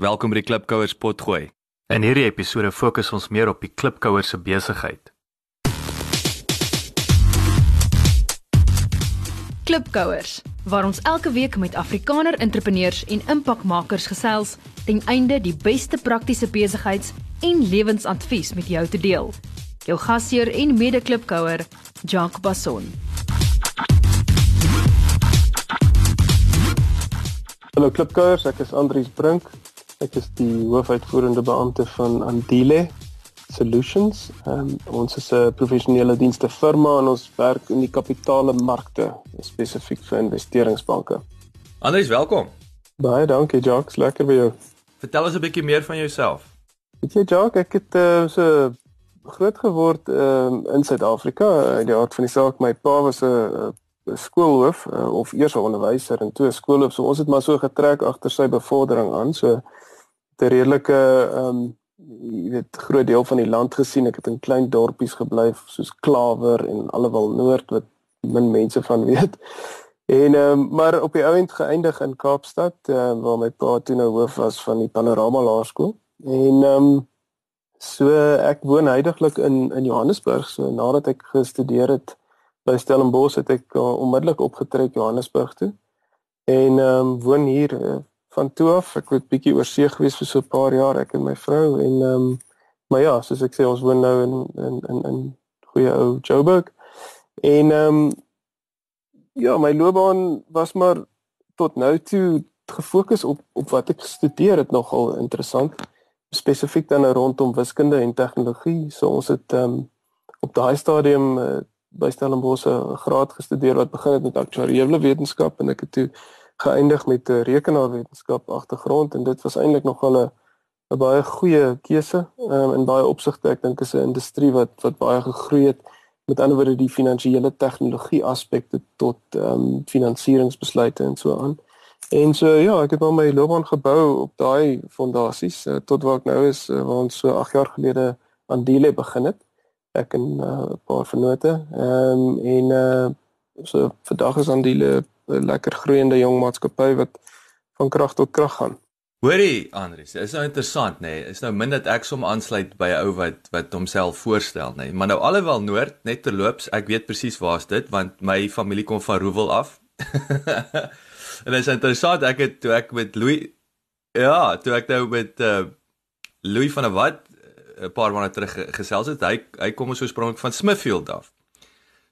Welkom by die Klipkouers potgooi. In hierdie episode fokus ons meer op die klipkouers se besigheid. Klipkouers, waar ons elke week met Afrikaner entrepreneurs en impakmakers gesels ten einde die beste praktiese besigheids- en lewensadvies met jou te deel. Jou gasheer en mede-klipkouer, Jacques Basson. Hallo klipkouers, ek is Andries Brink. Ek is die hoofuitvoerende beampte van Andile Solutions. Um, ons is 'n professionele dienste firma en ons werk in die kapitaalmarkte, spesifiek vir investeringsbanke. Andries, welkom. Baie dankie, Jacques, lekker by jou. Vertel ons 'n bietjie meer van jouself. Weet jy, Jacques, ek het uh, so groot geword um, in Suid-Afrika. In die aard van die saak, my pa was 'n skoolhoof uh, of eers 'n onderwyser en toe 'n skoolhoof. So ons het maar so getrek agter sy bevordering aan. So 'n redelike ehm um, jy weet groot deel van die land gesien. Ek het in klein dorpies gebly soos Klawer en Allewal Noord wat min mense van weet. En ehm um, maar op die ouend geëindig in Kaapstad uh, waar my pa toe nou hoof was van die Panorama Laerskool. En ehm um, so ek woon heidaglik in in Johannesburg. So nadat ek gestudeer het by Stellenbosch het ek uh, onmiddellik opgetrek Johannesburg toe. En ehm um, woon hier uh, van toe af. Ek het bietjie oor see gewees vir so 'n paar jaar ek en my vrou en ehm um, maar ja, soos ek sê ons woon nou in in in in goeie ou Joburg. En ehm um, ja, my loopbaan was maar tot nou toe gefokus op op wat ek gestudeer het nogal interessant spesifiek dan nou rondom wiskunde en tegnologie. So ons het ehm um, op daai stadium uh, by Stellenbosch 'n graad gestudeer wat begin het met aktuariële wetenskap en ek het toe geëindig met 'n rekenaarwetenskap agtergrond en dit was eintlik nogal 'n 'n baie goeie keuse um, in baie opsigte. Ek dink is 'n industrie wat wat baie gegroei het met ander woorde die finansiële tegnologie aspekte tot ehm um, finansieringsbesluite en so aan. En so ja, ek het maar my loopbaan gebou op daai fondasies uh, tot waar ek nou is uh, waar ons so 8 jaar gelede aan Dile begin het. Ek en eh, 'n uh, paar vennote. Ehm um, en uh, so vandag is aan Dile 'n lekker groeiende jong maatskappy wat van krag tot krag gaan. Hoorie, Andries, is nou interessant, nê? Nee. Is nou min dat ek som aansluit by 'n ou wat wat homself voorstel, nê? Nee. Maar nou alhoewel Noord net terloops, ek weet presies waar's dit want my familie kom van Roewel af. en dit is interessant, ek het toe ek met Louis ja, toe ek nou met uh Louis van der Walt 'n paar maande terug gesels het, hy hy kom ons oorspronklik van Smithfield af.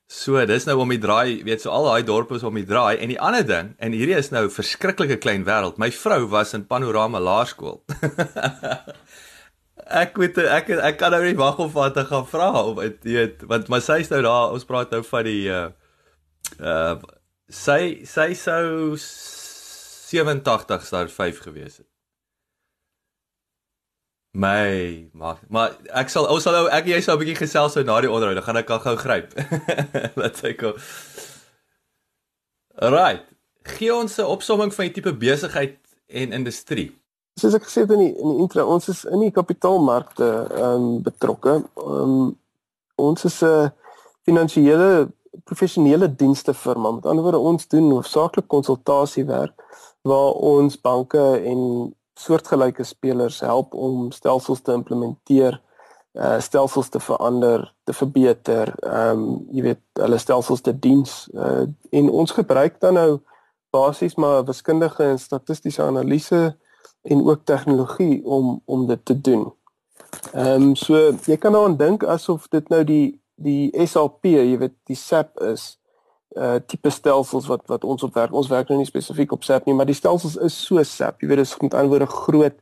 So, dis nou om die draai, weet so al daai dorpe is om die draai en die ander ding en hierdie is nou 'n verskriklike klein wêreld. My vrou was in Panorama Laerskool. ek weet ek ek kan nou nie wag om vir haar te gaan vra jy weet want maar sy is nou daar, ons praat nou van die uh uh sy sy sou 87 staan 5 gewees het. My, maar maar ek sal ons sal nou ek jy sou 'n bietjie gesels so na die onderhoud, dan gaan ek al gou gryp. Laat ek kom. Alright. Gee ons 'n opsomming van die tipe besigheid en industrie. Soos ek gesê het in die in die intro, ons is in die kapitaalmarkte ehm um, betrokke. Ehm um, ons is 'n finansiële professionele dienste firma. Met ander woorde, ons doen hoofsaaklik konsultasiewerk waar ons banke en soortgelyke spelers help om stelsels te implementeer, uh stelsels te verander, te verbeter, ehm um, jy weet, hulle stelsels te diens. Uh en ons gebruik dan nou basies maar wiskundige en statistiese analise en ook tegnologie om om dit te doen. Ehm um, so jy kan daaraan dink asof dit nou die die SAP, jy weet, die SAP is uh tipe stelsels wat wat ons op werk. Ons werk nou nie spesifiek op SAP nie, maar die stelsels is so SAP. Jy weet dit is met ander woorde groot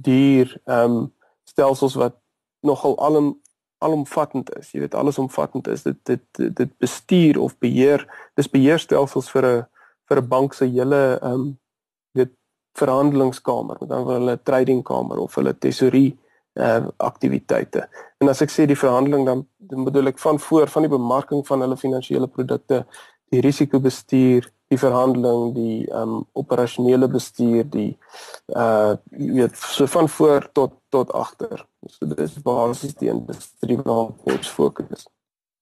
duur ehm um, stelsels wat nogal alom alomvattend is. Jy weet alles omvattend is. Dit dit dit bestuur of beheer. Dis beheerstelsels vir 'n vir 'n bank se hele ehm um, dit verhandelingskamer, ander woorde hulle tradingkamer of hulle tesorie uh aktiwiteite. En as ek sê die verhandeling dan, dan bedoel ek van voor van die bemarking van hulle finansiële produkte, die risikobestuur, die verhandeling, die um operasionele bestuur, die uh jy weet so van voor tot tot agter. So dit is basies die industrie waarop ons fokus.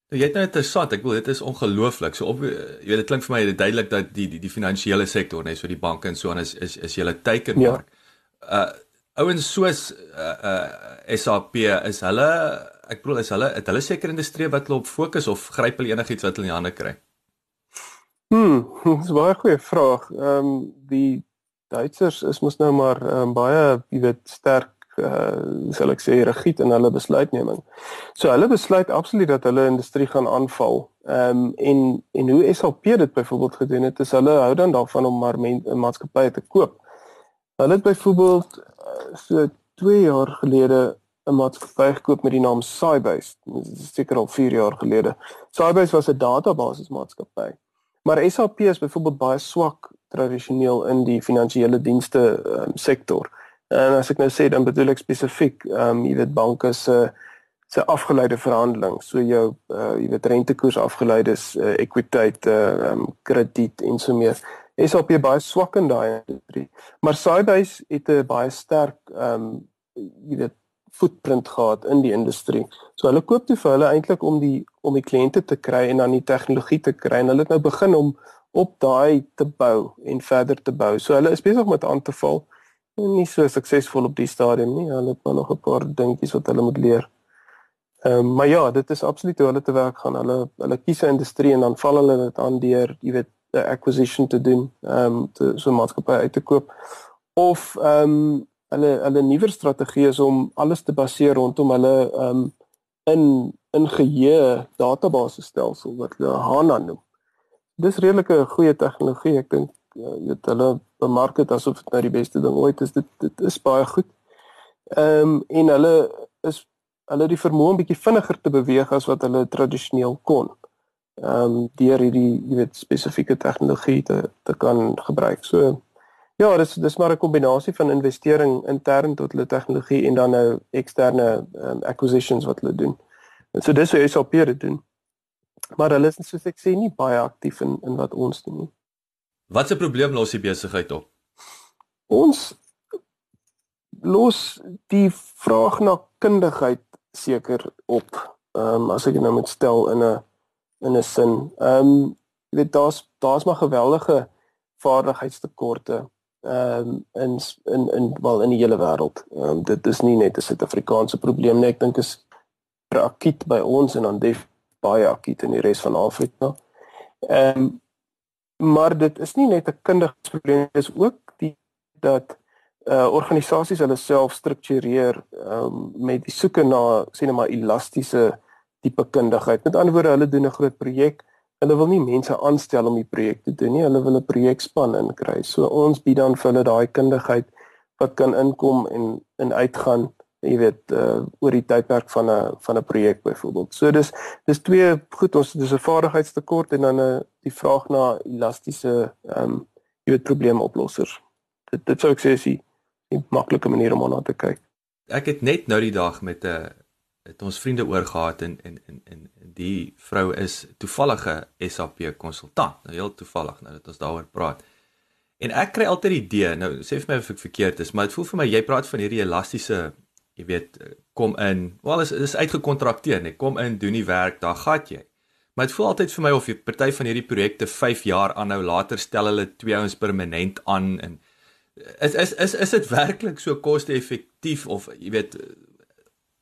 Nou, jy het nou interessant, ek wil dit is ongelooflik. So op jy weet dit klink vir my duidelik dat die die die finansiële sektor, net so die banke en so aan is is is julle teikenmark. Ja. Uh ouens soos uh, uh SAP is hulle ek bedoel is hulle het hulle seker industrie wat hulle op fokus of gryp hulle enigiets wat hulle in die hande kry? Hmm, dis baie goeie vraag. Ehm um, die Duitsers is mos nou maar um, baie, jy weet, sterk uh sal ek sê regiet in hulle besluitneming. So hulle besluit absoluut dat hulle industrie gaan aanval. Ehm um, en en hoe SAP dit byvoorbeeld gedoen het, is hulle hou dan daarvan om maar maatskappye te koop. Hulle het byvoorbeeld so 2 jaar gelede 'n maatskappy gekoop met die naam Sybase. Dit is seker al 4 jaar gelede. Sybase was 'n database maatskappy. Maar SAP is byvoorbeeld baie swak tradisioneel in die finansiële dienste um, sektor. En as ek nou sê dan bedoel ek spesifiek, ehm um, jy weet banke se se afgeleide verhandeling, so jou uh, jy weet rentekoers afgeleides, uh, ekwiteit, ehm uh, um, krediet en so meer. SAP baie swak in daai industrie. Maar Sybase het 'n baie sterk ehm um, jy weet footprint gehad in die industrie. So hulle koop toe vir hulle eintlik om die om die kliënte te kry en dan die tegnologie te kry en hulle het nou begin om op daai te bou en verder te bou. So hulle is besig met aan te val nie so suksesvol op die stadium nie. Hulle het nog 'n paar dingetjies wat hulle moet leer. Ehm um, maar ja, dit is absoluut hoe hulle te werk gaan. Hulle hulle kies 'n industrie en dan val hulle dit aan deur, jy weet, 'n acquisition te doen, ehm um, te so 'n maatskappy uit te koop of ehm um, hulle hulle nuwe strategie is om alles te baseer rondom hulle ehm um, in in geheue database stelsel wat hulle HANA noem. Dis redelike goeie tegnologie. Ek dink ja, jy weet hulle bemark dit asof dit nou die beste ding ooit is. Dit dit is baie goed. Ehm um, en hulle is hulle die vermoë 'n bietjie vinniger te beweeg as wat hulle tradisioneel kon. Ehm um, deur hierdie jy weet spesifieke tegnologie te te kan gebruik. So ja, dis dis maar 'n kombinasie van investering intern tot hulle tegnologie en dan nou eksterne um, acquisitions wat hulle doen. En so dis hoe SAP dit doen. Maar hulle is soos ek sê nie baie aktief in in wat ons doen nie. Wat 'n probleem los die besigheid op? Ons los die vraag na kundigheid seker op. Ehm um, as ek nou moet stel in 'n in 'n sin. Ehm um, jy weet daar's daar's maar geweldige vaardigheidstekorte ehm um, in in in wel in die hele wêreld. Ehm um, dit is nie net 'n Suid-Afrikaanse probleem nie. Ek dink is akut by ons en dan def baie akut in die res van Afrika. Ehm um, maar dit is nie net 'n kinderprobleem dis ook die dat uh organisasies hulle self struktureer um, met die soeke na sê net maar elastiese tipe kundigheid. Met ander woorde, hulle doen 'n groot projek. Hulle wil nie mense aanstel om die projek te doen nie. Hulle wil 'n projekspan inkry. So ons bied dan vir hulle daai kundigheid wat kan inkom en en uitgaan jy weet uh, oor die tydperk van 'n van 'n projek byvoorbeeld. So dis dis twee goed ons dis 'n vaardigheidstekort en dan 'n uh, die vraag na elastiese ehm um, jy weet probleemoplossers. Dit dit sou ek sê is die, die maklike manier om na te kyk. Ek het net nou die dag met 'n uh, het ons vriende oor gehad en en en en die vrou is toevallige SAP konsultant. Nou heel toevallig nou dat ons daaroor praat. En ek kry altyd die idee, nou sê vir my of ek verkeerd is, maar dit voel vir my jy praat van hierdie elastiese jy weet kom in. Wel is is uitgekontrakteer, nee, kom in, doen die werk, daar gaan jy. Maar dit voel altyd vir my of jy party van hierdie projekte 5 jaar aanhou, later stel hulle twee ouens permanent aan en is is is is dit werklik so koste-effektief of jy weet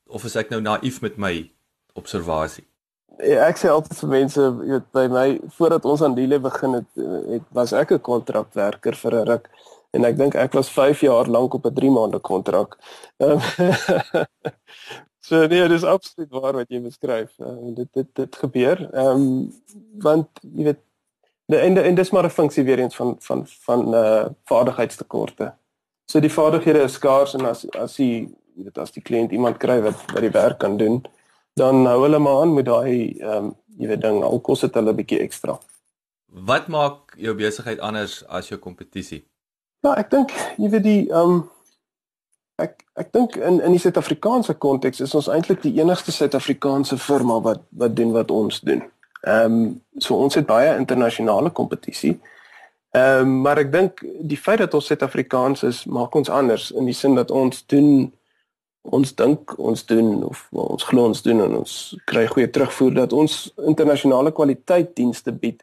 of is ek nou naïef met my observasie? Ja, ek sê altyd vir mense, jy weet by my voordat ons aan lewe begin het, het was ek 'n kontrakwerker vir 'n ruk en ek dink ek was 5 jaar lank op 'n 3 maande kontrak. Um, so nee, dit is absoluut waar wat jy beskryf. Uh, dit dit dit gebeur. Ehm um, want jy weet en en dis maar 'n funksie weer eens van van van uh vaardigheidstekorte. So die vaardighede is skaars en as as jy jy weet as die kliënt iemand kry wat wat die werk kan doen, dan hou hulle maar aan met daai ehm um, jy weet ding al kos dit hulle 'n bietjie ekstra. Wat maak jou besigheid anders as jou kompetisie? Ja, ek dink jy weet die ehm um, ek ek dink in in die Suid-Afrikaanse konteks is ons eintlik die enigste Suid-Afrikaanse firma wat wat doen wat ons doen. Ehm um, so ons het baie internasionale kompetisie. Ehm um, maar ek dink die feit dat ons Suid-Afrikaans is maak ons anders in die sin dat ons doen ons dink ons doen of ons glo ons doen en ons kry goeie terugvoer dat ons internasionale kwaliteit dienste bied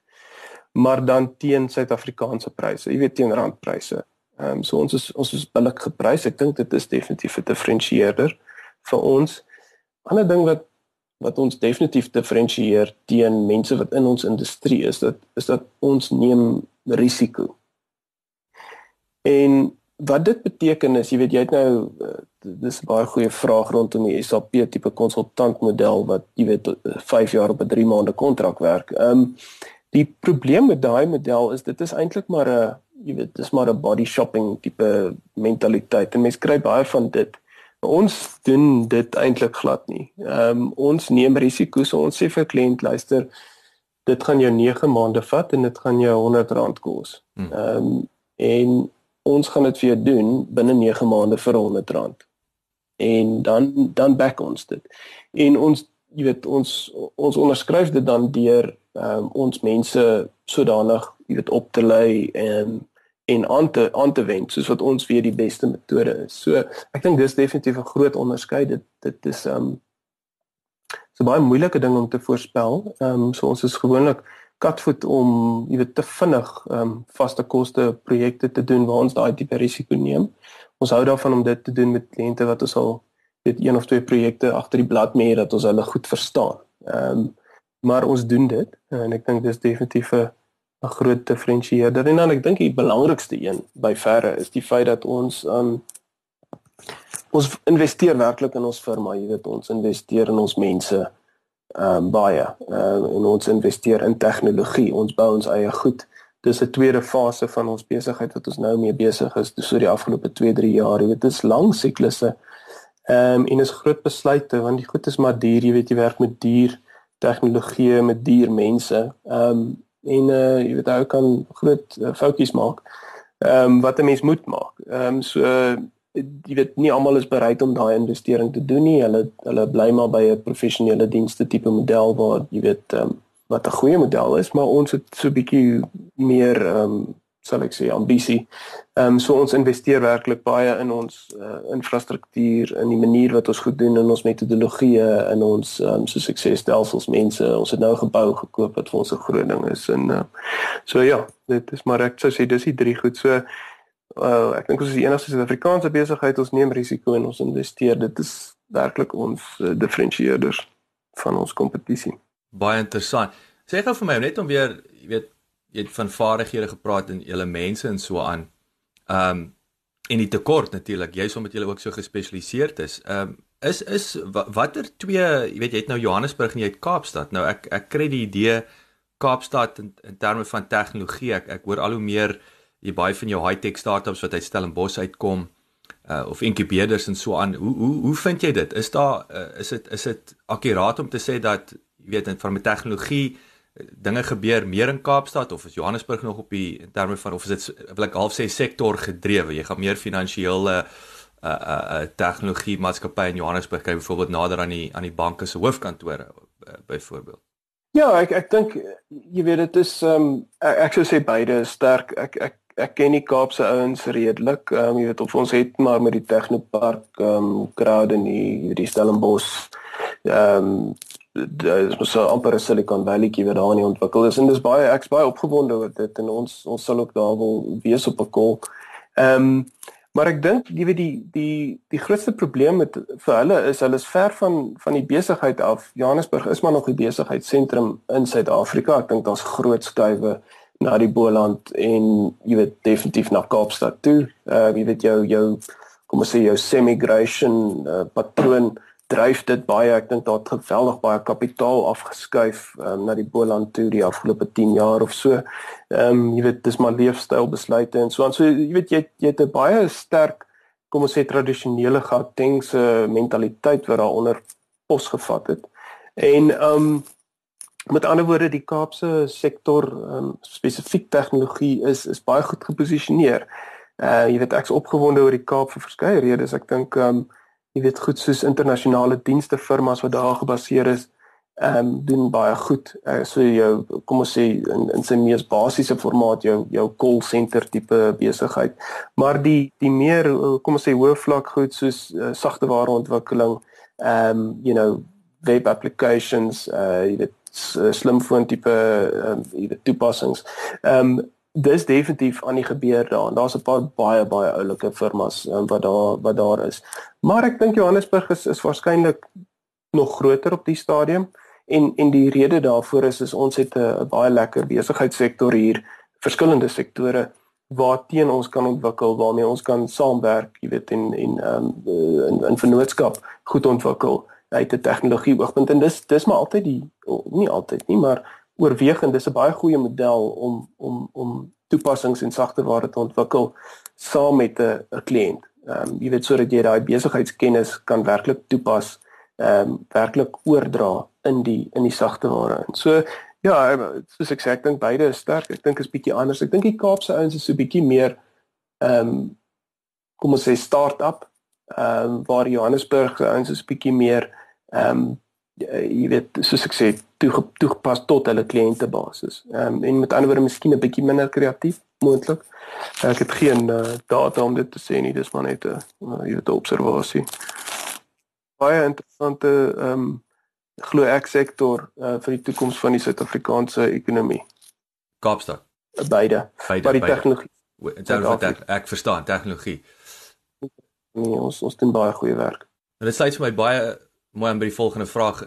maar dan teen Suid-Afrikaanse pryse. Jy weet teen randpryse. Ehm um, so ons is ons is billik geprys. Ek dink dit is definitief 'n diferensieerder vir ons. Ander ding wat wat ons definitief diferensieer teen mense wat in ons industrie is, dat is dat ons neem risiko. En wat dit beteken is, jy weet jy het nou uh, dis 'n baie goeie vraag rondom die SAP tipe konsultant model wat jy weet 5 jaar op 'n 3 maande kontrak werk. Ehm um, die probleem met daai model is dit is eintlik maar 'n jy weet dis maar 'n body shopping tipe mentaliteit en mense kry baie van dit. Ons doen dit eintlik glad nie. Ehm um, ons neem risiko's. Ons sê vir kliënt luister dit gaan jou 9 maande vat en dit gaan jou R100 kos. Hmm. Ehm um, en ons gaan dit vir jou doen binne 9 maande vir R100 en dan dan back ons dit. En ons jy weet ons ons onderskryf dit dan deur um, ons mense sodanig jy weet op te lei en en aan te aan te wend soos wat ons weet die beste metode is. So ek dink dis definitief 'n groot onderskeid. Dit dit is um, so baie moeilike ding om te voorspel. Ehm um, so ons is gewoonlik katvoet om jy weet te vinnig ehm um, vaste koste projekte te doen waar ons daai tipe risiko neem. Ons hou daarvan om dit te doen met kliënte wat ons al weet een of twee projekte agter die blad mee dat ons hulle goed verstaan. Ehm um, maar ons doen dit en ek dink dis definitief 'n 'n groot diferensieerder en dan ek dink die belangrikste een by verre is die feit dat ons ehm um, ons investeer werklik in ons firma, jy weet ons investeer in ons mense um, baie. Uh, en ons investeer in tegnologie. Ons bou ons eie goed dis 'n tweede fase van ons besigheid wat ons nou mee besig is so die afgelope 2-3 jaar. Jy weet, dit is lang siklusse. Ehm um, en is groot besluite want die goed is maar duur, jy weet jy werk met duur tegnologie, met duur mense. Ehm um, en uh jy weet jy kan groot uh, foutjies maak. Ehm um, wat 'n mens moet maak. Ehm um, so uh, jy weet nie almal is bereid om daai investering te doen nie. Hulle hulle bly maar by 'n professionele dienste tipe model waar jy weet ehm um, wat 'n goeie model is, maar ons het so 'n bietjie meer ehm um, sal ek sê ambisie. Ehm um, so ons investeer werklik baie in ons uh, infrastruktuur, in die manier wat ons goed doen in ons metodologie en ons ehm um, so suksesstelsels mense. Ons het nou 'n gebou gekoop wat vir ons 'n groot ding is en uh, so ja, dit is maar ek sou sê dis die drie goed. So uh, ek dink ons is die enigste Suid-Afrikaanse besigheid ons neem risiko en ons investeer. Dit is werklik ons uh, diferensieerders van ons kompetisie baie interessant. Sê gou vir my net om weer, jy weet, jy het van vaardighede gepraat en julle mense en so aan. Ehm um, en die tekort natuurlik, jy's omdat jy ook so gespesialiseerd is. Ehm um, is is watter twee, jy weet jy het nou Johannesburg en jy het Kaapstad. Nou ek ek kry die idee Kaapstad in, in terme van tegnologie. Ek ek hoor al hoe meer jy baie van jou high-tech startups wat uit Stellenbosch uitkom uh of inkubeerders en so aan. Hoe hoe hoe vind jy dit? Is daar uh, is dit is dit akkuraat om te sê dat jy weet in van tegnologie eh, dinge gebeur meer in Kaapstad of is Johannesburg nog op die in terme van of is dit wil ek half sê sektor gedrewe jy gaan meer finansiële uh uh, uh tegnologie maatskappye in Johannesburg kry byvoorbeeld nader aan die aan die banke se hoofkantore uh, byvoorbeeld Ja ek ek dink jy weet dit is um ek, ek sou sê beide is sterk ek ek ek ken die Kaapse ouens redelik um jy weet of ons het maar met die Technopark um crowd en die die Stellenbosch um dis so amper 'n Silicon Valley kie wat daar nie ontwikkel is en dis baie ek's baie opgewonde oor dit en ons ons sal ook daar wil wees op 'n kol. Ehm um, maar ek dink jy weet die die die grootste probleem met vir hulle is hulle is ver van van die besigheid af. Johannesburg is maar nog die besigheidsentrum in Suid-Afrika. Ek dink daar's groot skuwe na die Boland en jy weet definitief na Kaapstad toe. Uh, jy weet jou jou kom ons sê jou semigration uh, patroon dryf dit baie. Ek dink daar het geweldig baie kapitaal afgeskuif um, na die Boland toe die afgelope 10 jaar of so. Ehm um, jy weet dis maar leefstylbesluite en so aan. So jy weet jy jy het 'n baie sterk kom ons sê tradisionele Gautengse mentaliteit wat daaronder pos gevat het. En ehm um, met ander woorde die Kaapse sektor um, spesifiek tegnologie is is baie goed geposisioneer. Uh jy weet ek's opgewonde oor die Kaap vir verskeie redes. Ek dink um, jy weet goed soos internasionale dienste firmas wat daar gebaseer is ehm um, doen baie goed. Uh, so jou kom ons sê in in sy mees basiese formaat jou jou call center tipe besigheid. Maar die die meer kom ons sê hoë vlak goed soos uh, sagte ware ontwikkeling ehm um, you know web applications uh jy weet slimfoon tipe um, toepassings. Ehm um, dis definitief aan die gebeur daar en daar's 'n paar baie baie oulike firmas um, wat daar wat daar is. Maar ek dink Johannesburg is is waarskynlik nog groter op die stadium en en die rede daarvoor is is ons het 'n baie lekker besigheidssektor hier, verskillende sektore waarteen ons kan ontwikkel, waarmee ons kan saamwerk, jy weet en en ehm um, in in vennootskap goed ontwikkel uit 'n tegnologie oogpunt en dis dis maar altyd die nie altyd nie, maar oorwegend dis 'n baie goeie model om om om toepassings en sagteware te ontwikkel saam met 'n kliënt. Ehm um, jy weet sodat jy daai besigheidskennis kan werklik toepas, ehm um, werklik oordra in die in die sagteware. En so Ja, soos ek sê, ek dink beide is sterk. Ek dink is bietjie anders. Ek dink die Kaapse ouens is so bietjie meer ehm um, kom ons sê start-up. Ehm um, waar Johannesburg ouens is bietjie meer ehm um, jy weet soos ek sê toe toegepas tot hulle kliëntebasis. Ehm um, en met ander woorde miskien 'n bietjie minder kreatief moontlik. Ek het geen uh, data om dit te sê nie, dis maar net 'n uh, jy weet observasie. Baie interessante ehm um, glo ek sektor uh, vir die toekoms van die Suid-Afrikaanse ekonomie. Kaapstad. Beide. beide maar die tegnologie. Sou wat ek, ek verstaan tegnologie. Nee, ons ons doen baie goeie werk. En dit sluit vir my baie mooi aan by die volgende vraag.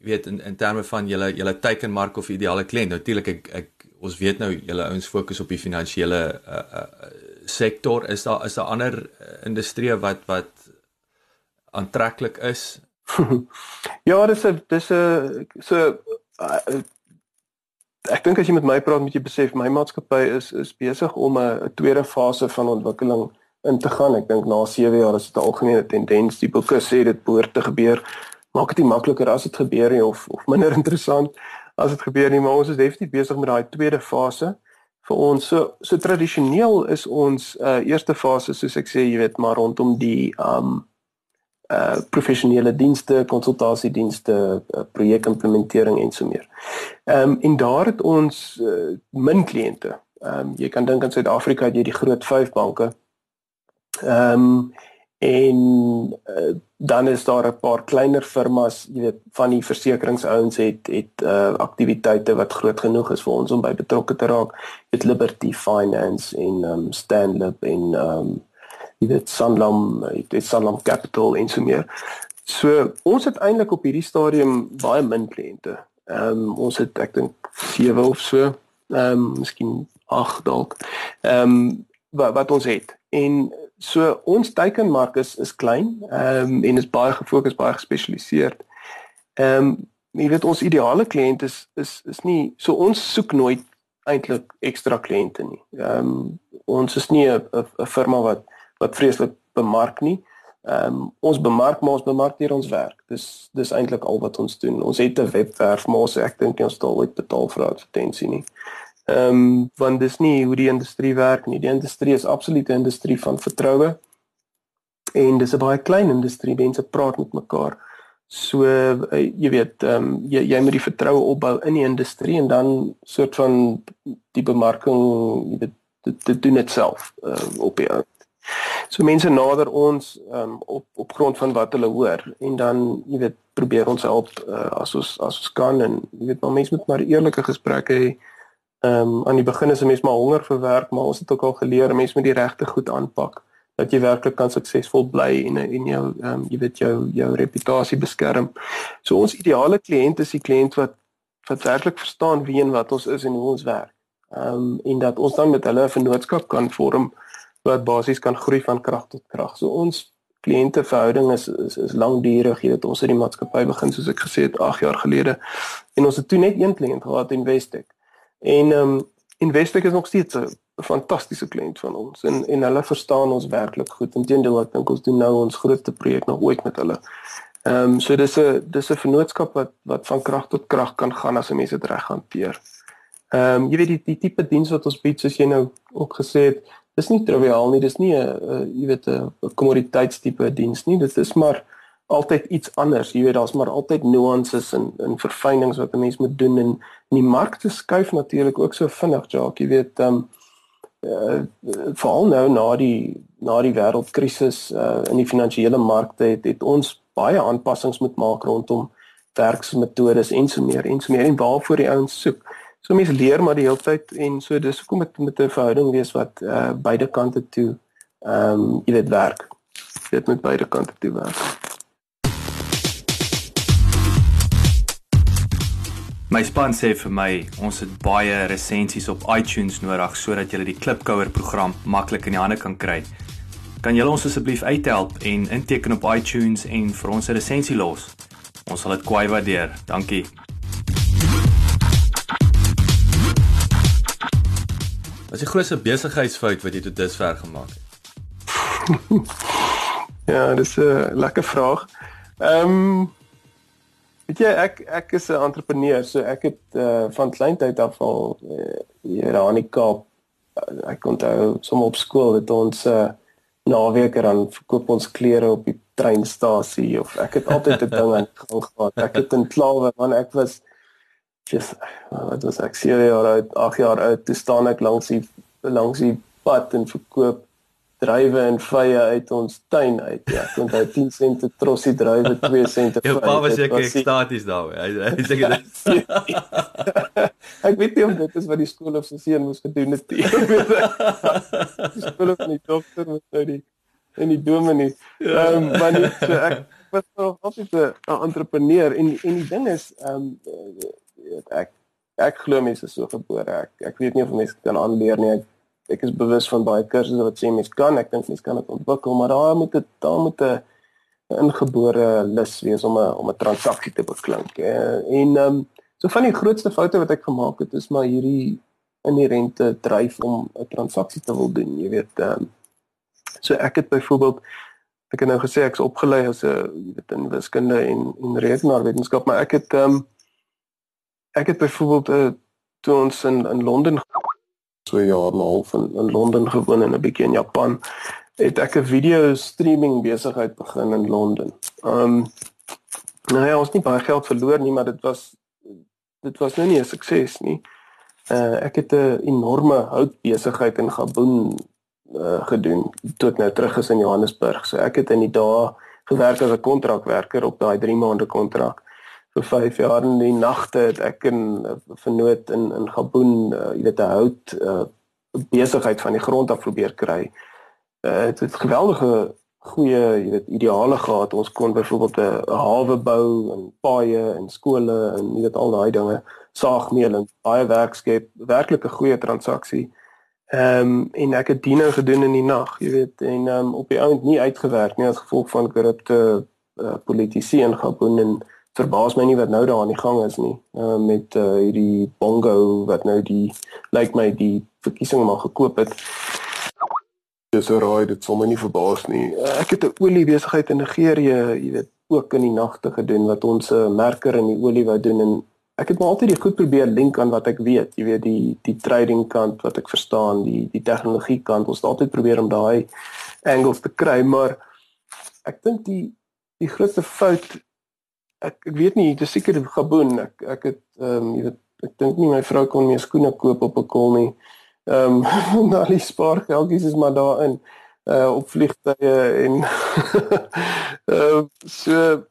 Jy weet in in terme van julle julle teikenmark of ideale kliënt. Natuurlik ek ek ons weet nou julle ouens fokus op die finansiële uh, uh, sektor. Is daar is daar ander industrieë wat wat aantreklik is ja, dis 'n dis 'n so uh, ek dink as jy met my praat moet jy besef my maatskappy is is besig om 'n tweede fase van ontwikkeling in te gaan. Ek dink na 7 jaar is dit 'n algemene tendens. Die boeke sê dit behoort te gebeur. Maak dit nie makliker as dit gebeur nie of of minder interessant as dit gebeur nie, maar ons is definitief besig met daai tweede fase vir ons. So so tradisioneel is ons uh, eerste fase soos ek sê, jy weet, maar rondom die um uh professionele dienste, konsultasiedienste, uh, projekimplementering en so meer. Ehm um, en daar het ons uh, min kliënte. Ehm um, jy kan dink in Suid-Afrika het jy die groot 5 banke. Ehm um, en uh, dan is daar 'n paar kleiner firmas, jy weet, van die versekeringsouens het het uh aktiwiteite wat groot genoeg is vir ons om by betrokke te raak. Dit Liberty Finance en ehm um, Stanlib en ehm um, jy weet Sanlam, jy weet Sanlam Capital en so meer. So ons het eintlik op hierdie stadium baie min kliënte. Ehm um, ons het ek dink 7 of so. Ehm um, miskien 8 dalk. Ehm um, wat wat ons het. En so ons teikenmark is is klein ehm um, en is baie gefokus, baie gespesialiseerd. Ehm um, jy weet ons ideale kliënt is is is nie so ons soek nooit eintlik ekstra kliënte nie. Ehm um, ons is nie 'n firma wat wat vreeslik bemark nie. Ehm um, ons bemark maar ons bemark hier ons werk. Dis dis eintlik al wat ons doen. Ons het 'n webwerf maar ons ek dink ons stel ooit betaal vir advertensie nie. Ehm um, want dis nie hoe die industrie werk nie. Die industrie is absoluut 'n industrie van vertroue. En dis 'n baie klein industrie. Mense praat met mekaar. So uh, jy weet ehm um, jy jy moet die vertroue opbou in die industrie en dan soort van die bemarking jy weet dit doen dit self uh, op die So mense nader ons um, op op grond van wat hulle hoor en dan jy weet probeer ons help uh, as ons as ons kan en jy weet maar mense moet maar eerlike gesprekke hê. Ehm um, aan die begin is 'n mens maar honger vir werk, maar ons het ook al geleer mense moet die regte goed aanpak dat jy werklik kan suksesvol bly en en jou ehm um, jy weet jou jou reputasie beskerm. So ons ideale kliënt is die kliënt wat wat werklik verstaan wie en wat ons is en hoe ons werk. Ehm um, en dat ons dan met hulle 'n vennootskap kan vorm wat basies kan groei van krag tot krag. So ons kliënteverhouding is is, is lankdurig. Jy weet ons het die maatskappy begin soos ek gesê het 8 jaar gelede en ons het toe net een kliënt gehad Investec. En ehm um, Investec is nog steeds 'n fantastiese kliënt van ons en en hulle verstaan ons werklik goed. Inteendeel ek dink ons doen nou ons grootste projek nog ooit met hulle. Ehm um, so dis 'n dis 'n vennootskap wat wat van krag tot krag kan gaan as 'n mens dit reg hanteer. Ehm um, jy weet die die tipe diens wat ons bied soos jy nou ook gesê het, dis nie triviaal nie, dis nie 'n jy weet 'n kommoditeitstipe diens nie. Dit is maar altyd iets anders. Jy weet daar's maar altyd nuances en en verfynings wat 'n mens moet doen en die markte skuif natuurlik ook so vinnig, Jacques. Jy weet ehm um, uh, veral nou na die na die wêreldkrisis uh, in die finansiële markte het, het ons baie aanpassings moet maak rondom werksmetodes en so meer en so meer en waarvoor die ouens soek. so mense leer maar die hele tyd en so dis hoekom dit met 'n verhouding wees wat uh beide kante toe ehm um, jy weet werk. Dit moet beide kante toe werk. My span sê vir my ons het baie resensies op iTunes nodig sodat jy die Klipkouer program maklik in die hande kan kry. Kan julle ons asseblief uithelp en inteken op iTunes en vir ons 'n resensie los? Ons sal dit kwai waardeer. Dankie. Wat is die grootste besigheidsfout wat jy tot dusver gemaak het? ja, dis 'n lekker vraag. Ehm um, weet jy ek ek is 'n entrepreneur, so ek het uh, van kleintyd af al uh, hier aan die Kaap uh, ek onthou sommer op skool het ons 'n uh, naweek dan verkoop ons klere op die treinstasie of ek het altyd 'n ding aan gang gehad. Ek het in Klawe man ek was just wat was ek 7 jaar oud, 8 jaar oud, toe staan ek langs die langs die pad en verkoop druiwe en vye uit ons tuin uit. Ja, ek onthou 10 sente trossie druiwe, 2 sente vye. Jou pa was seker ekstaties daaroor. Hy hy sê dit. ek weet nie of dit is wat die skool of sy seun moes gedoen het nie. die skool of die dokter moet nou die en die dominee. Ja. Ehm um, maar nie, so ek was nog altyd 'n entrepreneur en en die ding is ehm um, ek ek glo mense is so gebore. Ek ek weet nie of mense kan aanleer nie. Ek ek is bewus van baie kursusse wat sê mense kan, ek dink mense kan dit ontwikkel, maar daar moet dit daar moet 'n ingebore lus wees om 'n om 'n transaksie te beklink. En ehm um, so van die grootste foute wat ek gemaak het is maar hierdie inherente dryf om 'n transaksie te wil doen, jy weet ehm um, so ek het byvoorbeeld ek het nou gesê ek's opgelei as 'n jy weet in wiskunde en en rekenaarwetenskap, maar ek het ehm um, ek het byvoorbeeld uh, toe ons in in Londen so jaar en 'n half in, in Londen gewoon en 'n bietjie in Japan het ek 'n video streaming besigheid begin in Londen. Um nou ja, ons het nie baie geld verloor nie, maar dit was dit was nou nie 'n sukses nie. Uh ek het 'n enorme houtbesigheid in Gabon uh gedoen tot nou terug is in Johannesburg. So ek het in die dae gewerk as 'n kontrakwerker op daai 3 maande kontrak vir 5 jaar in die nagte het ek in vernoot in in Gabon uh, jy weet 'n hout uh, besigheid van die grond af probeer kry. Uh, het het geweldige goeie jy weet ideale gehad. Ons kon byvoorbeeld 'n hawe bou en paaie en skole en jy weet al daai dinge, saagmeel en baie werk skep, werklik 'n goeie transaksie. Ehm um, en ek het diene gedoen in die nag, jy weet, en um, op die ount nie uitgewerk nie as gevolg van korrupte uh, politici in Gabon en verbaas my nie wat nou daar aan die gang is nie. Uh, met uh, hierdie bongo wat nou die lyk like my die verkiesing maar gekoop het. Dis raai dit sou my nie verbaas nie. Uh, ek het 'n olie besigheid in Nigerië jy weet ook in die nagte gedoen wat ons 'n uh, merker in die olie wou doen en ek het maar altyd die goed probeer link aan wat ek weet. Jy weet die die trading kant wat ek verstaan die die tegnologie kant ons het altyd probeer om daai angles te kry maar ek dink die die grootste fout ek ek weet nie, dit is seker Gabon. Ek ek het ehm um, jy weet ek dink nie my vrou kon meer skoene koop op 'n kol nie. Ehm um, nou die spaargeldjies is maar daarin uh op vliegtye en ehm uh, so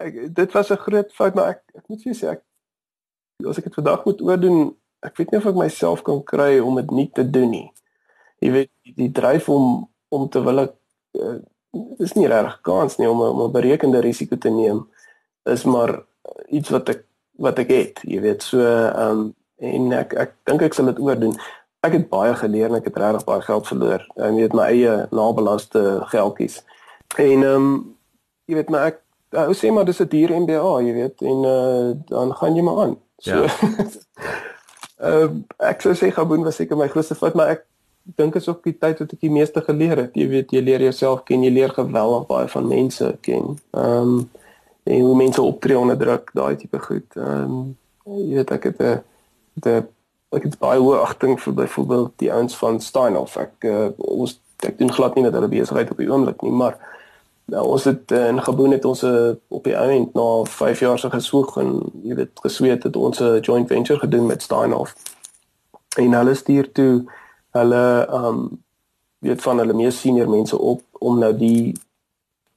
ek dit was 'n groot fout maar ek ek moet sê ek as ek dit vandag moet oordoen, ek weet nie of ek myself kan kry om dit nie te doen nie. Jy weet die, dryf om om te wil ek uh, dis nie reg kans nie om 'n berekende risiko te neem is maar iets wat ek wat ek het, jy weet, so ehm um, en ek ek dink ek sal dit oordoen. Ek het baie geleer en ek het regtig baie geld verloor. Ek weet my eie nabelaste geldjies. En ehm um, jy weet maar ek ou sê maar dis 'n duur MBA, jy weet, en uh, dan gaan jy maar aan. So ja. Ehm um, ek sou sê Gabon was seker my grootste fout, maar ek dink is ook die tyd wat ek die meeste geleer het. Jy weet, jy leer jouself ken, jy leer geweldig baie van mense ken. Ehm um, en hoe mense optree onder druk, daai tipe goed. Ehm um, jy weet ek het 'n ek het baie hoë agting vir byvoorbeeld die ouens van Steinhoff. Ek uh, ons ek doen glad nie met hulle besigheid op die oomblik nie, maar nou ons het uh, in Gabon het ons uh, op die einde na 5 jaar se gesoek en jy weet gesweet het ons 'n joint venture gedoen met Steinhoff. En hulle stuur toe hulle ehm um, weet van hulle mees senior mense op om nou die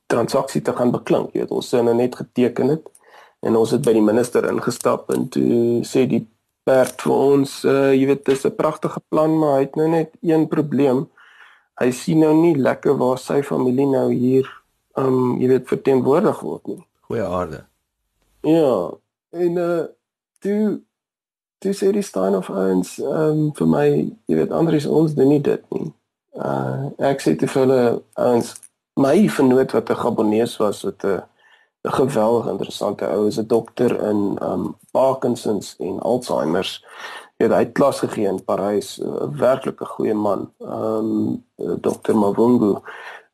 transaksie te gaan beklink. Jy weet, ons het nou net geteken het en ons het by die minister ingestap en toe sê die Bert vir ons uh jy weet dis 'n pragtige plan maar hy het nou net een probleem. Hy sien nou nie lekker waar sy familie nou hier um jy weet verteenwoordig word nie. Goeie aarde. Ja. En uh toe toe sê die Stein of ons um vir my jy weet Andries ons doen nie dit nie. Uh ek sê te vir hulle ons my vernoot wat 'n Gabonees was wat 'n 'n geweldig interessante ou is 'n dokter in um Parkinson's en Alzheimer's. Hy het klas gegee in Parys, 'n werklike goeie man. Um dokter Mavungu.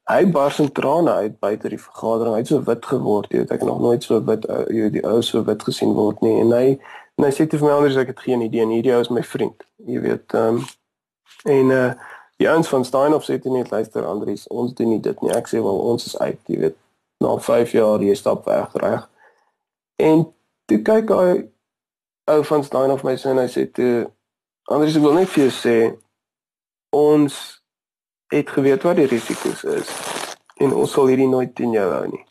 Hy bars in trane uit buite die vergadering. Hy het so wit geword, jy weet ek nog nooit so wit jy weet die ou so wit gesien word nie en hy en hy sê te vir my anders ek het geen idee nie. Hierdie ou is my vriend. Jy weet um en uh die ouens van Steinhof sê dit net luister Andries, ons doen nie dit nie. Ek sê wel ons is uit, jy weet na 5 jaar jy stap weg reg. En toe kyk hy ou van Stein of my sin hy sê toe anders ek wil net vir jou sê ons het geweet wat die risiko's is en ons sal hierdie nooit teen jou hou nie.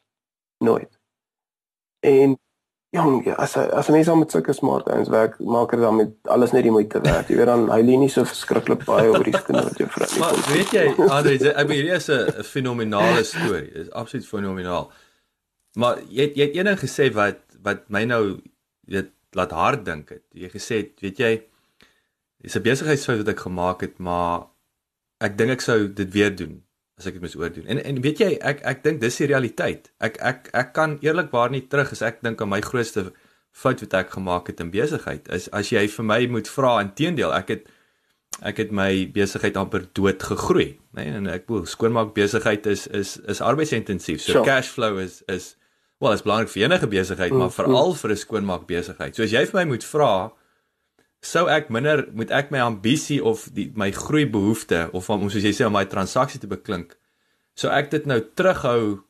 Nooit. En jong, ja, as as mense met sulke smart ouens werk, maak dit dan met alles net die moeite werd. Jy weet dan hy lê nie so verskriklik baie oor die skoene wat jy vra nie. Maar weet jy, Andre, ek bedoel hierdie is 'n fenominale storie. Dit is absoluut fenomenaal. Maar jy het, jy het eendag gesê wat wat my nou weet laat hard dink het. Jy gesê het, weet jy, dis 'n besigheidsfout wat ek gemaak het, maar ek dink ek sou dit weer doen as ek dit mis oordoen. En en weet jy, ek ek dink dis die realiteit. Ek ek ek kan eerlikwaar nie terug as ek dink aan my grootste fout wat ek gemaak het in besigheid. Is as jy vir my moet vra inteendeel, ek het ek het my besigheid amper dood gegroei, nê? Nee, en ek bedoel skoonmaak besigheid is is is arbeidsintensief. So sure. cash flow is is wel, is belangrik vir enige besigheid, mm, maar veral mm. vir 'n skoonmaak besigheid. So as jy vir my moet vra sou ek minder moet ek my ambisie of die my groei behoefte of om soos jy sê om my transaksie te beklink sou ek dit nou terughou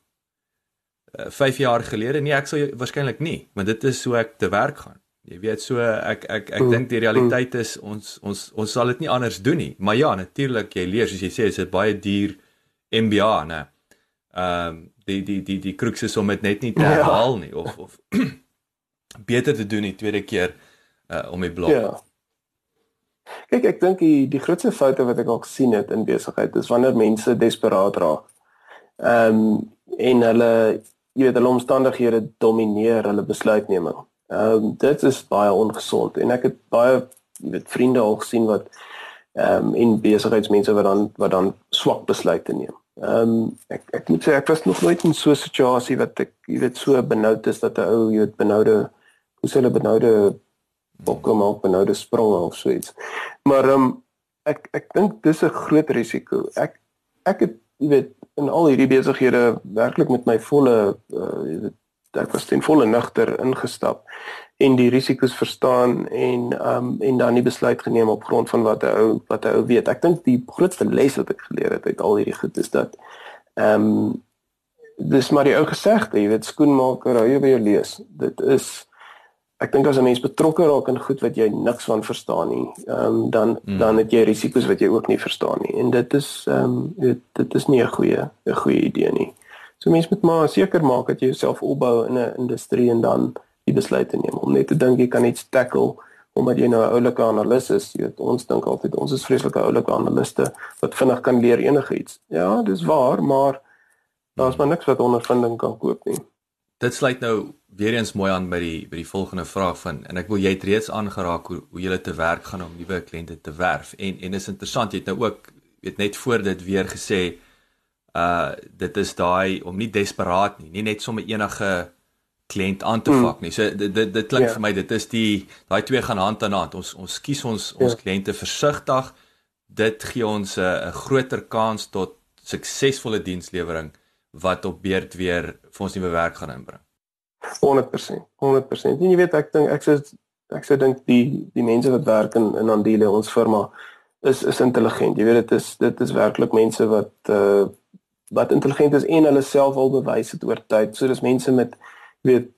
5 uh, jaar gelede? Nee ek sou waarskynlik nie want dit is so ek te werk gaan. Jy weet so ek ek ek mm, dink die realiteit is ons ons ons sal dit nie anders doen nie. Maar ja natuurlik jy leer soos jy sê is dit baie duur MBA nê ehm um, die die die die kruks is om dit net nie te ja. herhaal nie of of beter te doen die tweede keer uh, om die blok. Ja. Kyk, ek dink die die grootste foute wat ek al gesien het in besigheid is wanneer mense desperaat raak. Ehm um, en hulle jy weet hulle omstandighede domineer hulle besluitneming. Ehm um, dit is baie ongesond en ek het baie jy weet vriende al gesien wat ehm um, in besigheidsmense wat dan wat dan swak besluite neem. Ehm um, ek ek moet sê ek was nog nooit in so 'n situasie wat ek jy weet so benoud is dat 'n ou jy weet benoude hoe sê hulle benoude bokke maak benoude spronge of so iets. Maar ehm um, ek ek dink dis 'n groot risiko. Ek ek het jy weet in al hierdie besighede werklik met my volle uh, jy weet ek was ten volle nugter ingestap en die risiko's verstaan en ehm um, en dan die besluit geneem op grond van wat 'n ou wat 'n ou weet. Ek dink die grootste les wat ek geleer het uit al hierdie goed is dat ehm um, dis maar die ou gesegde, jy weet skoenmaker, hou jy by jou lees. Dit is ek dink as 'n mens betrokke raak in goed wat jy niks van verstaan nie, ehm um, dan mm. dan het jy risiko's wat jy ook nie verstaan nie. En dit is ehm um, dit is nie 'n goeie 'n goeie idee nie. So mense moet maar seker maak dat jy jouself opbou in 'n industrie en dan die besluite neem om net te dink jy kan iets tackle omdat jy nou 'n oulike analis is. Jy weet ons dink altyd ons is vreeslike oulike analiste wat vinnig kan leer enigiets. Ja, dis waar, maar daar's maar niks wat ondervinding kan koop nie. Dit sluit nou weer eens mooi aan by die by die volgende vraag van en ek wil jy het reeds aangeraak hoe hoe jy te werk gaan om nuwe kliënte te werf en en is interessant jy het nou ook weet net voor dit weer gesê uh dit is daai om nie desperaat nie nie net sommer enige kliënt aan te hmm. vak nie so dit dit, dit klink yeah. Ja. vir my dit is die daai twee gaan hand aan hand ons ons kies ons yeah. ons ja. kliënte versigtig dit gee ons 'n groter kans tot suksesvolle dienslewering wat op beurt weer vir ons nuwe werk gaan inbring 100%. 100%. En jy weet ek dink ek sê ek sê dink die die mense wat werk in in Andile ons firma is is intelligent. Jy weet dit is dit is werklik mense wat uh wat intelligent is en hulle self al bewys het oor tyd. So dis mense met weet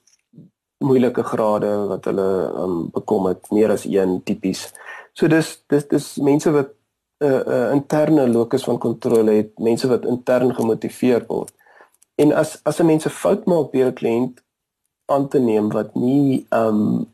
moeilike grade wat hulle um bekom het meer as een tipies. So dis dis dis mense wat 'n uh, 'n uh, interne locus van kontrole het, mense wat intern gemotiveer word. En as as 'n mens 'n fout maak deur 'n kliënt aan te neem wat nie um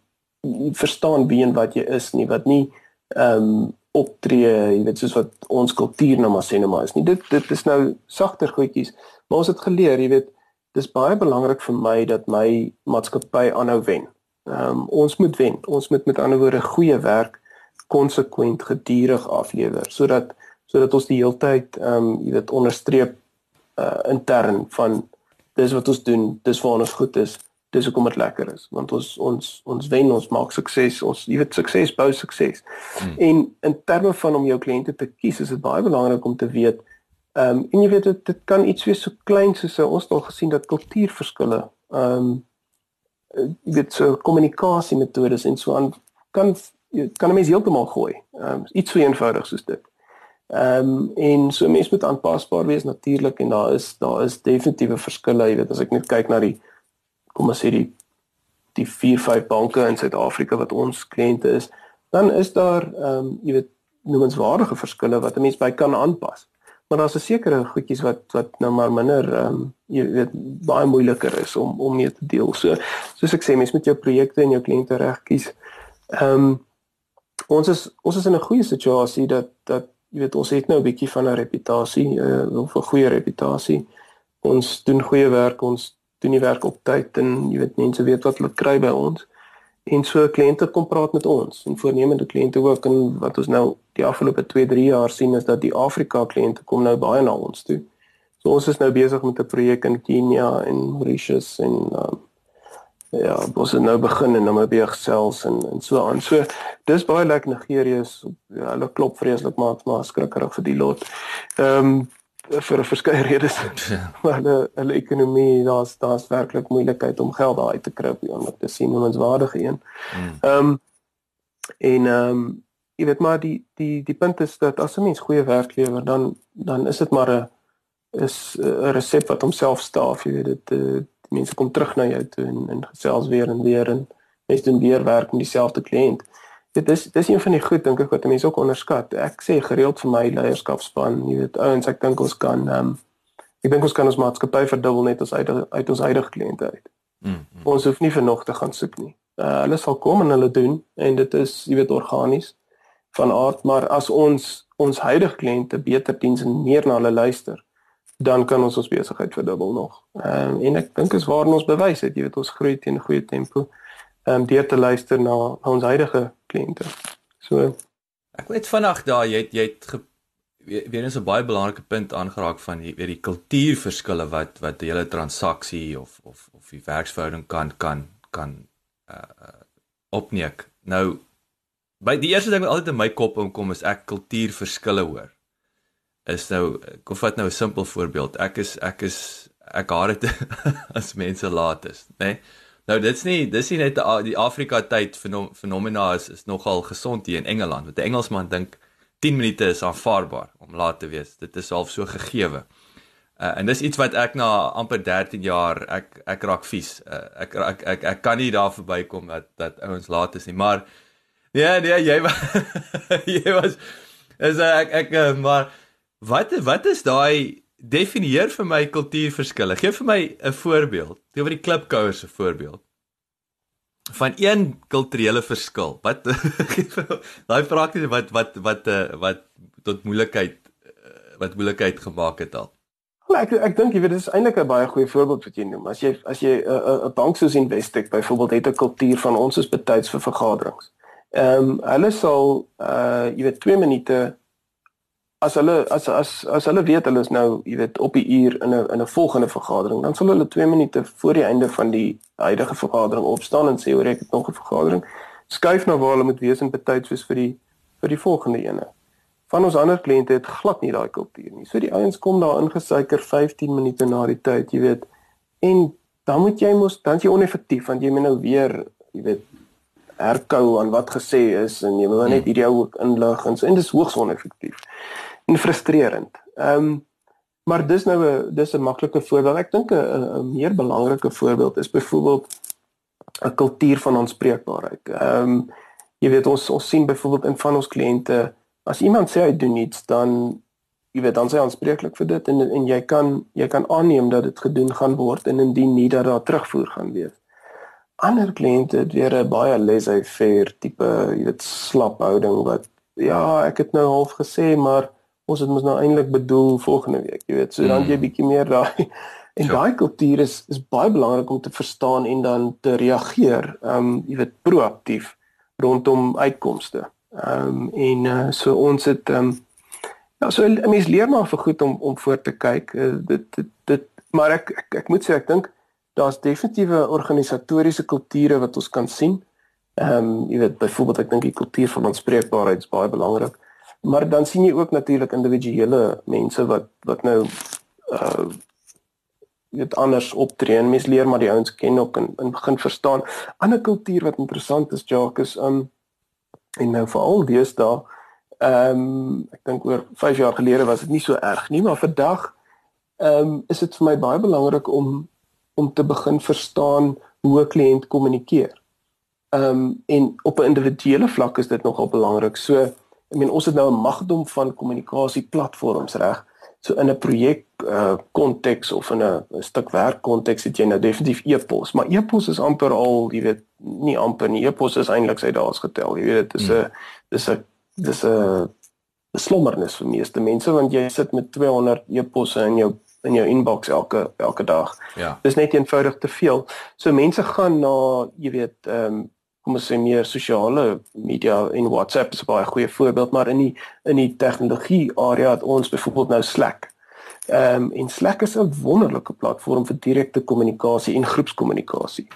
verstaan wie en wat jy is nie, wat nie ehm um, optree, jy weet soos wat ons kultuur nou maar sê nou maar is nie. Dit dit is nou sagter goedjies, maar ons het geleer, jy weet, dis baie belangrik vir my dat my maatskappy aanhou wen. Ehm um, ons moet wen. Ons moet met ander woorde goeie werk konsekwent gedurig aflewer sodat sodat ons die heeltyd ehm um, jy weet onderstreep uh, intern van dis wat ons doen, dis waar ons goed is dis hoekom dit lekker is want ons ons ons wen ons maak sukses ons jy weet sukses bou sukses. Hmm. en in terme van om jou kliënte te kies is dit baie belangrik om te weet ehm um, en jy weet dit, dit kan iets wees so klein soos ons het al gesien dat kultuurverskille ehm um, jy weet so kommunikasie metodes en so aan kan kan 'n mens heeltemal gooi. Ehm um, iets so eenvoudig soos dit Ehm um, en so mense moet aanpasbaar wees natuurlik en daar is daar is definitiewe verskille, jy weet as ek net kyk na die kom ons sê die die 4 5 banke in Suid-Afrika wat ons kliënte is, dan is daar ehm um, jy weet noemenswaardige verskille wat 'n mens by kan aanpas. Maar daar's 'n sekere goedjies wat wat nou maar minder ehm um, jy weet baie moeiliker is om om mee te deel. So soos ek sê, mens moet jou projekte en jou kliënte reg kies. Ehm um, ons is ons is in 'n goeie situasie dat dat jy weet ons het nou 'n bietjie van 'n reputasie, uh, 'n goeie reputasie. Ons doen goeie werk, ons doen die werk op tyd en jy weet mense weet wat hulle kry by ons. En so kliënte kom praat met ons en voornemende kliënte ook en wat ons nou die afgelope 2, 3 jaar sien is dat die Afrika kliënte kom nou baie na ons toe. So ons is nou besig met 'n projek in Kenia en Mauritius en um, ja, ons het nou begin en Namibië gesels en en so aan. So dis baie lekker Nigerië is ja, hulle klop vreeslik maar maar skrikkerig vir die lot. Ehm um, vir 'n verskeie redes. Ja. Maar hulle hulle ekonomie, daar's daar's werklik moeilikheid om geld daar uit te kry op die oomblik te sien hoe ons waardige een. Hmm. Ehm um, en ehm um, jy weet maar die die die punt is dat as 'n mens goeie werk lewer, dan dan is dit maar 'n is 'n resep wat homself staaf, jy weet dit uh, mense kom terug na jou toe en en gesels weer en weer en mense doen weer werk met dieselfde kliënt dit is dis een van die goed dink ek wat mense ook onderskat. Ek sê gereeld vir my leierskapspan, jy weet ouens, ek dink ons kan ehm um, ek dink ons kan ons maatskappy verdubbel net as uit uit ons huidige kliënte uit. Mm, mm. Ons hoef nie vir nog te gaan soek nie. Uh, hulle sal kom en hulle doen en dit is jy weet organies van aard, maar as ons ons huidige kliënte beter diens en meer na hulle luister, dan kan ons ons besigheid verdubbel nog. Ehm um, en ek dink is waar ons bewys het, jy weet ons groei teen 'n goeie tempo ehm um, deur te luister na, na ons huidige kliënte. So ek weet vanaand daar jy het, jy het ge, weer eens 'n baie belangrike punt aangeraak van die weet die kultuurverskille wat wat die hele transaksie of of of die werksverhouding kan kan kan uh opneek. Nou by die eerste ding wat altyd in my kop inkom is ek kultuurverskille hoor. Is nou kom vat nou 'n simpel voorbeeld. Ek is ek is ek haat dit as mense laat is, né? Nee? Nou dit's nie dis nie net die Afrika tyd fenomena is is nogal gesond hier in Engeland. Wat 'n Engelsman dink 10 minute is aanvaarbaar om laat te wees. Dit is half so gegeewe. Uh, en dis iets wat ek na amper 13 jaar ek ek raak vies. Uh, ek, ek ek ek kan nie daar verbykom dat dat ouens laat is nie. Maar nee nee jy was jy was is ek ek uh, maar wat wat is daai definieer vir my kultuurverskille. Geef vir my 'n voorbeeld. Gee vir die klipkouers 'n voorbeeld. Van een kulturele verskil. Wat daai prakties wat wat wat wat, wat tot moeilikheid wat moeilikheid gemaak het al. Wel ek ek dink jy weet dis eintlik 'n baie goeie voorbeeld wat jy noem. As jy as jy 'n 'n bank soos Investec byvoorbeeld het 'n kultuur van ons is betyds vir vergaderings. Ehm um, hulle sal uh jy weet 2 minute as hulle as as as hulle weet hulle is nou, jy weet, op die uur in 'n in 'n volgende vergadering, dan sal hulle 2 minute voor die einde van die huidige vergadering opstaan en sê hoor ek het nog 'n vergadering. Skuif na waar hulle moet wees en betyds wees vir die vir die volgende ene. Van ons ander kliënte het glad nie daai kultuur nie. So die ouens kom daar ingesuiker 15 minute na die tyd, jy weet. En dan moet jy mos dan jy oneffektief want jy moet nou weer, jy weet, herkou aan wat gesê is en jy moet net hierdie ou ook inlig en so en dis hoogs oneffektief en frustrerend. Ehm um, maar dis nou 'n dis 'n maklike voorbeeld. Ek dink 'n meer belangrike voorbeeld is byvoorbeeld 'n kultuur van aanspreekbaarheid. Ehm um, jy weet ons ons sien byvoorbeeld in van ons kliënte as iemand sê hy doen iets dan jy weet dan sê hy aanspreeklik vir dit en en jy kan jy kan aanneem dat dit gedoen gaan word en indien nie dat daar terugvoer gaan wees. ander kliënte het weer 'n baie laissez-faire tipe, jy weet, slap houding wat ja, ek het nou half gesê, maar ons het mos nou eintlik bedoel volgende week, jy weet, so dan jy mm. bietjie meer daai en ja. daai kultuur is is baie belangrik om te verstaan en dan te reageer, ehm um, jy weet, proaktief rondom uitkomste. Ehm um, en uh, so ons het ehm um, ja, so 'n mens leer maar vir goed om om voor te kyk. Uh, dit dit dit maar ek ek, ek moet sê ek dink daar's definitiewe organisatoriese kulture wat ons kan sien. Ehm um, jy weet byvoorbeeld ek dink die kultuur van aanspreekbaarheid is baie belangrik. Maar dan sien jy ook natuurlik individuele mense wat wat nou uh dit anders optree en mens leer maar die ouens ken ook en, en begin verstaan. Ander kultuur wat interessant is, Jacques, is um en nou veral deesdae ehm um, ek dink oor 5 jaar gelede was dit nie so erg nie, maar vandag ehm um, is dit vir my baie belangrik om om te begin verstaan hoe 'n kliënt kommunikeer. Ehm um, en op 'n individuele vlak is dit nogal belangrik. So ek meen ons het nou 'n magdom van kommunikasie platforms reg so in 'n projek uh konteks of in 'n stuk werk konteks het jy nou definitief e-pos, maar e-pos is amper al, jy weet, nie amper nie. E-pos is eintlik sy daas getel. Jy weet dit is 'n hmm. dis 'n dis 'n slommernis vir meeste mense want jy sit met 200 e-posse in jou in jou inbox elke elke dag. Ja. Dis net eenvoudig te veel. So mense gaan na, jy weet, ehm um, kom ons sê meer sosiale media en WhatsApp is 'n baie goeie voorbeeld maar in die in die tegnologie area het ons byvoorbeeld nou Slack. Ehm um, en Slack is 'n wonderlike platform vir direkte kommunikasie en groepskommunikasie.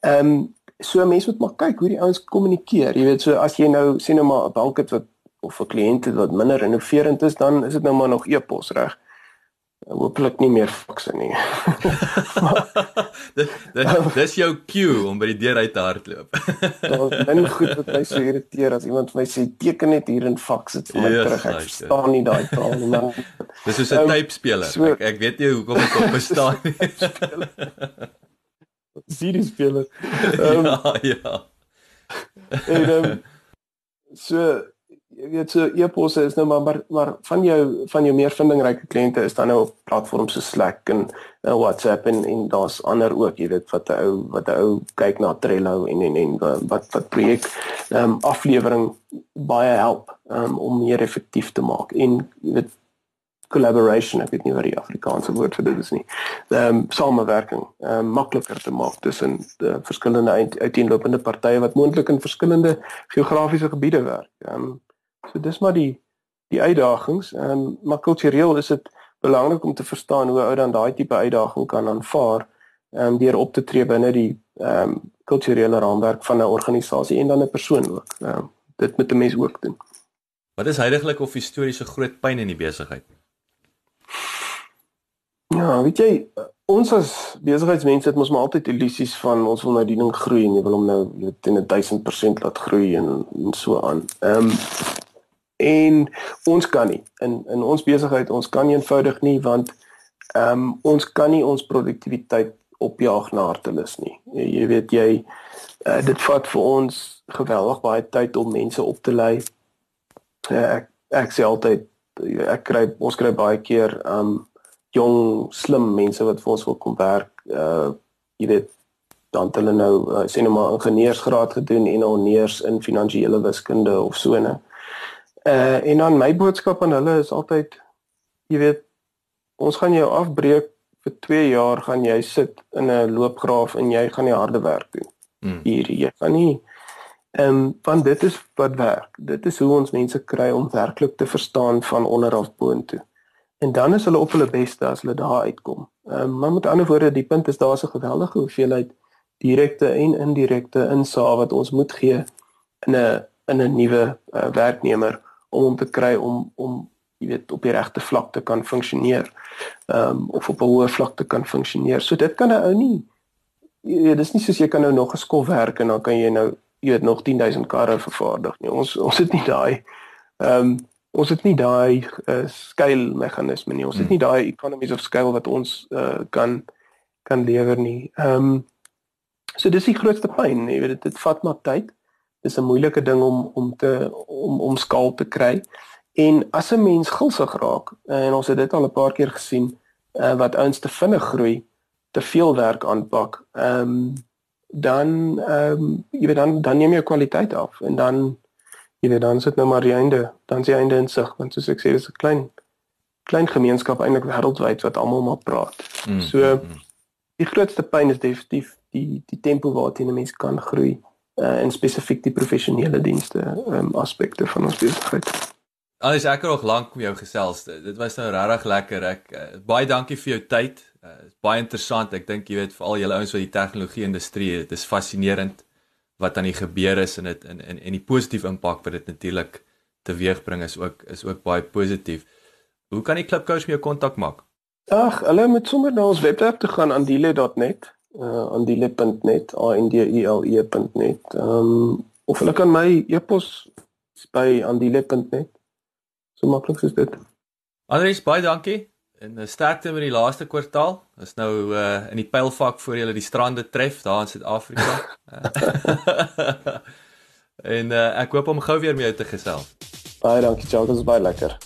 Ehm um, so mense moet maar kyk hoe die ouens kommunikeer. Jy weet so as jy nou sê nou maar 'n bank het wat of 'n kliënt wat minder innoverend is, dan is dit nou maar nog e-pos reg hopelik nie meer fakse nie. dit dis jou cue om by die deur uit te hardloop. Daar's min goed wat my so irriteer as iemand vir my sê teken net hier in faks dit vir my yes, terug. Ek like verstaan nie daai taal nie man. Dis soos 'n um, tape speler. So, ek ek weet nie hoekom ek op bestaan nie. CD speler. Um, ja, ja. En um, so jy weet so e-posse is nou maar, maar maar van jou van jou meer vindingryke kliënte is dan nou op platforms so Slack en uh, WhatsApp en en daar's ander ook jy weet wat 'n ou wat 'n ou kyk na Trello en en en wat wat projek ehm um, aflewering baie help um, om meer effektief te maak en jy weet collaboration ek weet nie wat die Afrikaanse woord vir dit is nie. Ehm um, samewerking ehm um, makliker te maak tussen die verskillende uiteenlopende partye wat moontlik in verskillende geografiese gebiede werk. Ehm um, So dis maar die die uitdagings. Ehm um, maar kultureel is dit belangrik om te verstaan hoe ou dan daai tipe uitdaging kan aanvaar ehm um, deur op te tree binne die ehm um, kulturele raamwerk van 'n organisasie en dan 'n persoon ook. Ehm um, dit moet 'n mens ook doen. Wat is heidaglik of historiese groot pyn in die besigheid? Ja, weet jy, ons as besigheidsmense het mos maar altyd illusies van ons wil nou die ding groei en jy wil hom nou teen 1000% laat groei en, en so aan. Ehm um, en ons kan nie in in ons besigheid ons kan nie eenvoudig nie want ehm um, ons kan nie ons produktiwiteit opjaag na hartelus nie. Jy, jy weet jy uh, dit vat vir ons geweldig baie tyd om mense op te lei. Uh, ek ek sê altyd ek kry ons kry baie keer ehm um, jong slim mense wat vir ons wil kom werk. Uh jy weet dan hulle nou uh, sê nou maar ingenieursgraad gedoen en honeurs in finansiële wiskunde of so net Uh en dan my boodskap aan hulle is altyd jy weet ons gaan jou afbreek vir 2 jaar gaan jy sit in 'n loopgraaf en jy gaan die harde werk doen. Hmm. Hier jy gaan nie ehm um, want dit is wat werk. Dit is hoe ons mense kry om werklik te verstaan van onder af boontoe. En dan is hulle op hulle beste as hulle daar uitkom. Ehm um, maar met ander woorde die punt is daar's 'n geweldige hoeveelheid direkte en indirekte insaag wat ons moet gee in 'n in 'n nuwe uh, werknemer om hom te kry om om jy weet op die regte vlak te kan funksioneer. Ehm um, of op 'n hoër vlak te kan funksioneer. So dit kan 'n ou nie jy weet dis nie soos jy kan nou nog 'n skool werk en dan kan jy nou jy weet nog 10000 karre vervaardig nie. Ons ons het nie daai ehm um, ons het nie daai uh, scale meganisme nie. Ons het nie hmm. daai economies of scale wat ons uh, kan kan lewer nie. Ehm um, so dis die grootste pyn, jy weet dit, dit vat maar tyd dis 'n moeilike ding om om te om om skaal te kry. En as 'n mens gulsig raak en ons het dit al 'n paar keer gesien uh, wat ouens te vinnig groei, te veel werk aanpak, ehm um, dan ehm um, jy weet dan dan neem jy kwaliteit af en dan jy weet dan sit nou maar die einde, dan sien einde insig want soos ek sê dis 'n klein klein gemeenskap eintlik wêreldwyd wat almal maar praat. Mm, so mm. die grootste pyn is definitief die die tempo waarteen 'n mens kan groei uh, en spesifiek die professionele dienste um, aspekte van ons besigheid. Alles ek het nog lank met jou gesels. Dit was nou regtig lekker. Ek uh, baie dankie vir jou tyd. Dit uh, is baie interessant. Ek dink jy weet vir al julle ouens wat die tegnologie industrie, dit is fascinerend wat aan die gebeur is en dit en en en die positiewe impak wat dit natuurlik teweegbring is ook is ook baie positief. Hoe kan die klipkous met jou kontak maak? Ag, hulle moet sommer na ons webwerf toe gaan aan diele.net, uh andile.net, a n d i l e.net. Ehm um, of hulle kan my e-pos by andile.net. So maklik is dit. Andries, baie dankie. En uh, sterkte met die laaste kwartaal. Is nou uh in die pylfak voor jy die strande tref daar in Suid-Afrika. en uh ek hoop om gou weer met jou te gesels. Baie dankie, Charles, dit was baie lekker.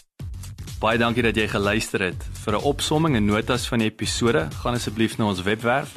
Baie dankie dat jy geluister het. Vir 'n opsomming en notas van die episode, gaan asseblief na ons webwerf